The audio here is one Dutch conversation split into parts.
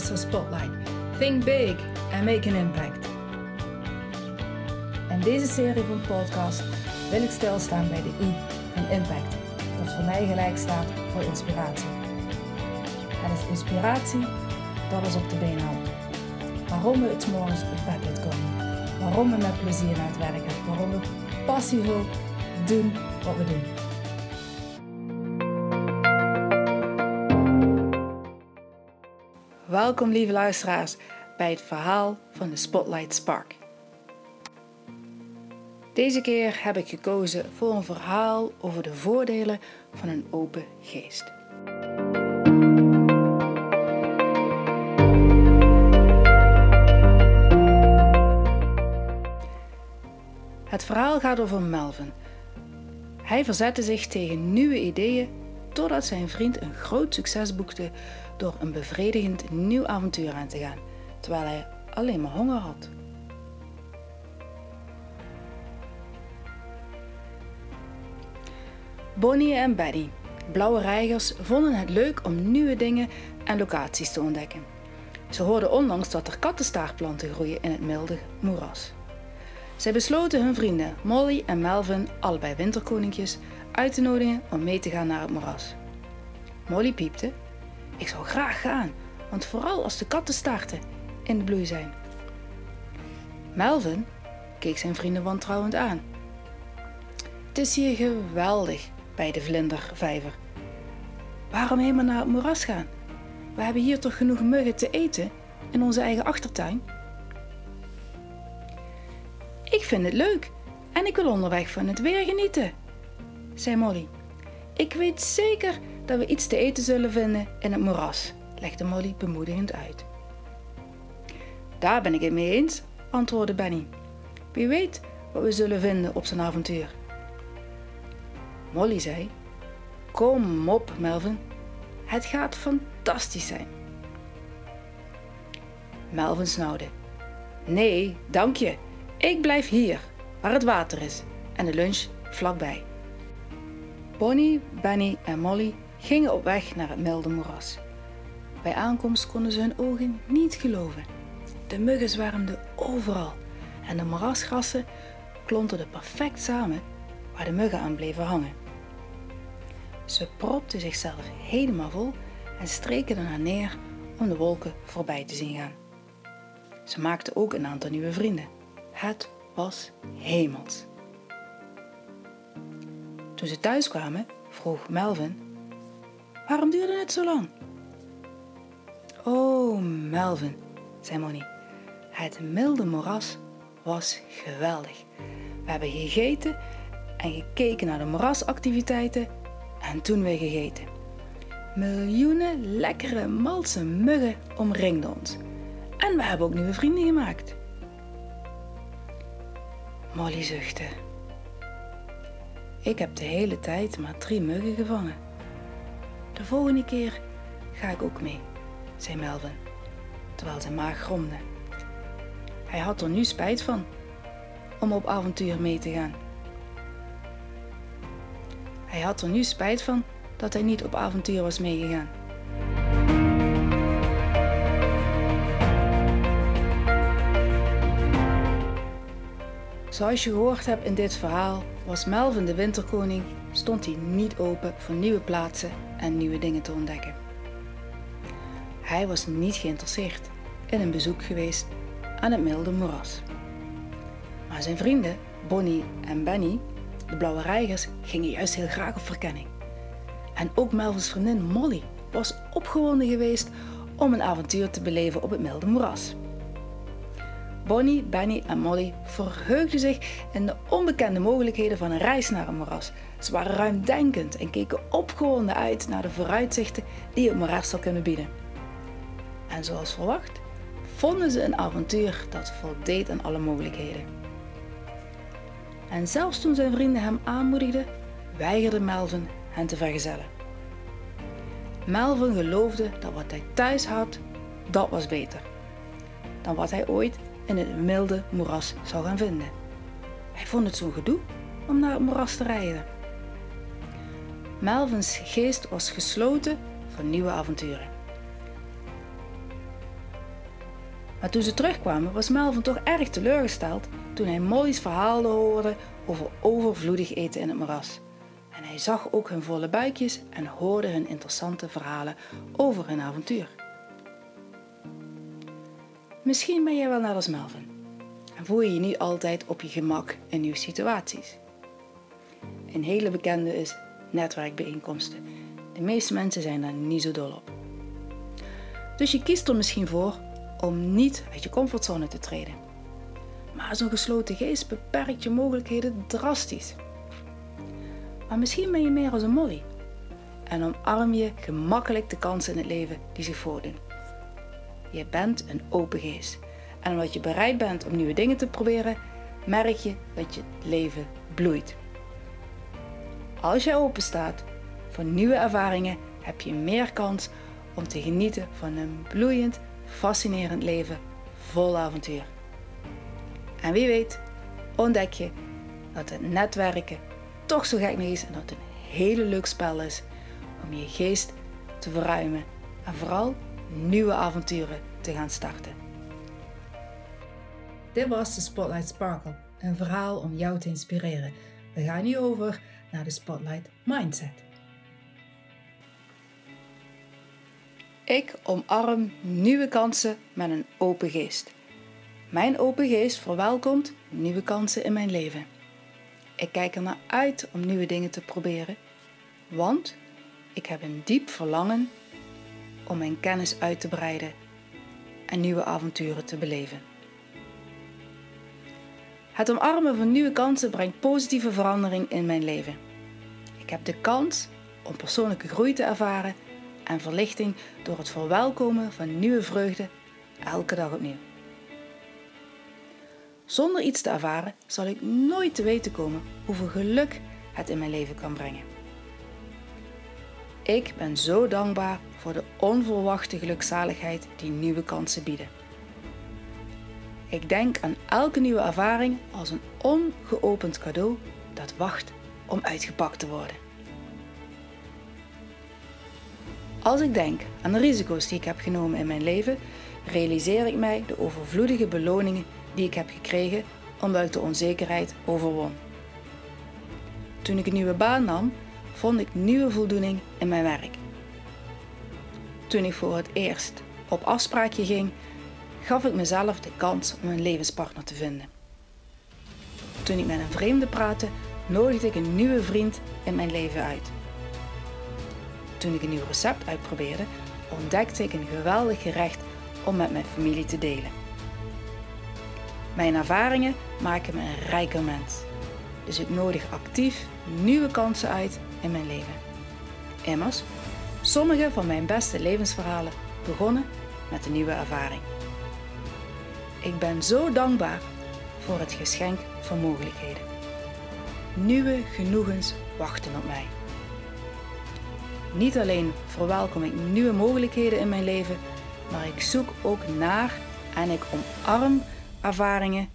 Think big and make an impact. In deze serie van podcast wil ik stilstaan bij de I van impact, dat voor mij gelijk staat voor inspiratie. Het is inspiratie dat is op de been houden. Waarom we het morgens op bed uitkomen. Waarom we met plezier naar het werk gaan. Waarom we passievol doen wat we doen. Welkom lieve luisteraars bij het verhaal van de Spotlight Spark. Deze keer heb ik gekozen voor een verhaal over de voordelen van een open geest. Het verhaal gaat over Melvin. Hij verzette zich tegen nieuwe ideeën totdat zijn vriend een groot succes boekte door een bevredigend nieuw avontuur aan te gaan, terwijl hij alleen maar honger had. Bonnie en Betty, blauwe reigers, vonden het leuk om nieuwe dingen en locaties te ontdekken. Ze hoorden onlangs dat er kattenstaartplanten groeien in het milde moeras. Zij besloten hun vrienden Molly en Melvin, allebei winterkoninkjes, uit te nodigen om mee te gaan naar het moeras. Molly piepte: Ik zou graag gaan, want vooral als de kattenstaarten in de bloei zijn. Melvin keek zijn vrienden wantrouwend aan. Het is hier geweldig bij de vlindervijver. Waarom helemaal naar het moeras gaan? We hebben hier toch genoeg muggen te eten in onze eigen achtertuin? Ik vind het leuk en ik wil onderweg van het weer genieten, zei Molly. Ik weet zeker dat we iets te eten zullen vinden in het moeras, legde Molly bemoedigend uit. Daar ben ik het mee eens, antwoordde Benny. Wie weet wat we zullen vinden op zijn avontuur. Molly zei: Kom op, Melvin. Het gaat fantastisch zijn. Melvin snauwde. Nee, dank je. Ik blijf hier, waar het water is en de lunch vlakbij. Bonnie, Benny en Molly gingen op weg naar het milde moeras. Bij aankomst konden ze hun ogen niet geloven. De muggen zwermden overal en de moerasgrassen klonterden perfect samen waar de muggen aan bleven hangen. Ze propten zichzelf helemaal vol en streken erna neer om de wolken voorbij te zien gaan. Ze maakten ook een aantal nieuwe vrienden. Het was hemels. Toen ze thuis kwamen, vroeg Melvin: Waarom duurde het zo lang? Oh, Melvin, zei Monnie. Het milde moeras was geweldig. We hebben gegeten en gekeken naar de moerasactiviteiten en toen weer gegeten. Miljoenen lekkere malse muggen omringden ons. En we hebben ook nieuwe vrienden gemaakt. Molly zuchtte. Ik heb de hele tijd maar drie muggen gevangen. De volgende keer ga ik ook mee, zei Melvin, terwijl zijn maag gromde. Hij had er nu spijt van om op avontuur mee te gaan. Hij had er nu spijt van dat hij niet op avontuur was meegegaan. Zoals je gehoord hebt in dit verhaal, was Melvin de winterkoning, stond hij niet open voor nieuwe plaatsen en nieuwe dingen te ontdekken. Hij was niet geïnteresseerd in een bezoek geweest aan het milde moeras. Maar zijn vrienden, Bonnie en Benny, de blauwe reigers, gingen juist heel graag op verkenning. En ook Melvins vriendin Molly was opgewonden geweest om een avontuur te beleven op het milde moeras. Bonnie, Benny en Molly verheugden zich in de onbekende mogelijkheden van een reis naar een moeras. Ze waren ruimdenkend en keken opgewonden uit naar de vooruitzichten die het moeras zou kunnen bieden. En zoals verwacht, vonden ze een avontuur dat voldeed aan alle mogelijkheden. En zelfs toen zijn vrienden hem aanmoedigden, weigerde Melvin hen te vergezellen. Melvin geloofde dat wat hij thuis had, dat was beter dan wat hij ooit in het milde moeras zou gaan vinden. Hij vond het zo gedoe om naar het moeras te rijden. Melvins geest was gesloten voor nieuwe avonturen. Maar toen ze terugkwamen was Melvin toch erg teleurgesteld toen hij Molly's verhalen hoorde over overvloedig eten in het moeras. En hij zag ook hun volle buikjes en hoorde hun interessante verhalen over hun avontuur. Misschien ben jij wel net als Melvin en voel je je niet altijd op je gemak in nieuwe situaties. Een hele bekende is netwerkbijeenkomsten. De meeste mensen zijn daar niet zo dol op. Dus je kiest er misschien voor om niet uit je comfortzone te treden. Maar zo'n gesloten geest beperkt je mogelijkheden drastisch. Maar misschien ben je meer als een molly en omarm je gemakkelijk de kansen in het leven die zich voordoen. Je bent een open geest en omdat je bereid bent om nieuwe dingen te proberen, merk je dat je leven bloeit. Als je open staat voor nieuwe ervaringen, heb je meer kans om te genieten van een bloeiend, fascinerend leven vol avontuur. En wie weet, ontdek je dat het netwerken toch zo gek niet is en dat het een hele leuk spel is om je geest te verruimen en vooral nieuwe avonturen te gaan starten. Dit was de Spotlight Sparkle, een verhaal om jou te inspireren. We gaan nu over naar de Spotlight Mindset. Ik omarm nieuwe kansen met een open geest. Mijn open geest verwelkomt nieuwe kansen in mijn leven. Ik kijk er naar uit om nieuwe dingen te proberen, want ik heb een diep verlangen om mijn kennis uit te breiden en nieuwe avonturen te beleven. Het omarmen van nieuwe kansen brengt positieve verandering in mijn leven. Ik heb de kans om persoonlijke groei te ervaren en verlichting door het verwelkomen van nieuwe vreugde elke dag opnieuw. Zonder iets te ervaren zal ik nooit te weten komen hoeveel geluk het in mijn leven kan brengen. Ik ben zo dankbaar voor de onverwachte gelukzaligheid die nieuwe kansen bieden. Ik denk aan elke nieuwe ervaring als een ongeopend cadeau dat wacht om uitgepakt te worden. Als ik denk aan de risico's die ik heb genomen in mijn leven, realiseer ik mij de overvloedige beloningen die ik heb gekregen omdat ik de onzekerheid overwon. Toen ik een nieuwe baan nam, vond ik nieuwe voldoening in mijn werk. Toen ik voor het eerst op afspraakje ging, gaf ik mezelf de kans om een levenspartner te vinden. Toen ik met een vreemde praatte, nodigde ik een nieuwe vriend in mijn leven uit. Toen ik een nieuw recept uitprobeerde, ontdekte ik een geweldig gerecht om met mijn familie te delen. Mijn ervaringen maken me een rijker mens. Dus ik nodig actief nieuwe kansen uit in mijn leven. Immers, sommige van mijn beste levensverhalen begonnen met een nieuwe ervaring. Ik ben zo dankbaar voor het geschenk van mogelijkheden. Nieuwe genoegens wachten op mij. Niet alleen verwelkom ik nieuwe mogelijkheden in mijn leven, maar ik zoek ook naar en ik omarm ervaringen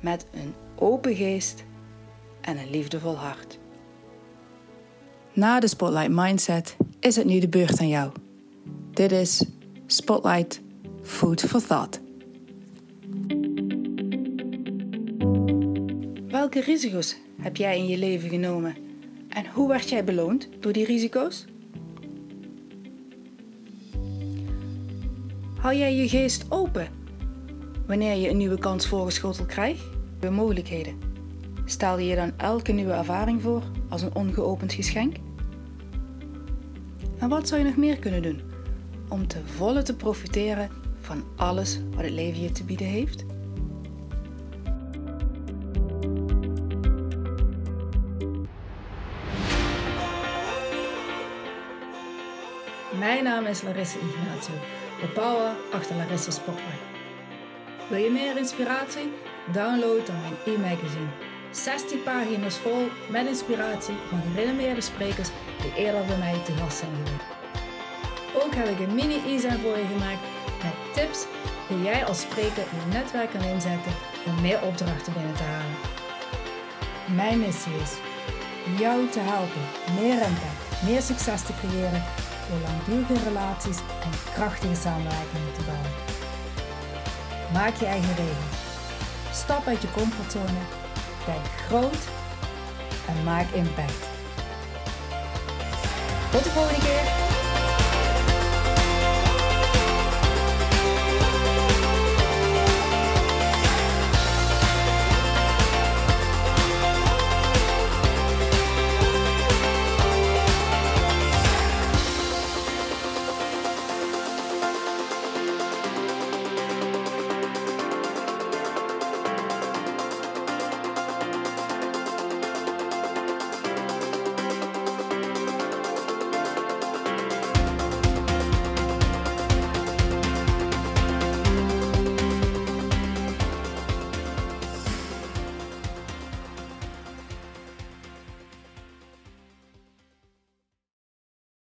met een open geest en een liefdevol hart. Na de Spotlight Mindset is het nu de beurt aan jou. Dit is Spotlight Food for Thought. Welke risico's heb jij in je leven genomen en hoe werd jij beloond door die risico's? Hou jij je geest open wanneer je een nieuwe kans voorgeschoteld krijgt? Nieuwe mogelijkheden. Stel je dan elke nieuwe ervaring voor als een ongeopend geschenk? En wat zou je nog meer kunnen doen om te volle te profiteren van alles wat het leven je te bieden heeft? Mijn naam is Larissa Ignatio, de power achter Larissa Spotlight. Wil je meer inspiratie? Download dan mijn e-magazine. 60 pagina's vol met inspiratie van gerenommeerde sprekers die eerder bij mij te gast zijn. Ook heb ik een mini e-zijn voor je gemaakt met tips hoe jij als spreker je netwerk kan inzetten om meer opdrachten binnen te halen. Mijn missie is jou te helpen meer impact, meer succes te creëren door langdurige relaties en krachtige samenwerkingen te bouwen. Maak je eigen regels. Stap uit je comfortzone. Denk groot en maak impact. Tot de volgende keer.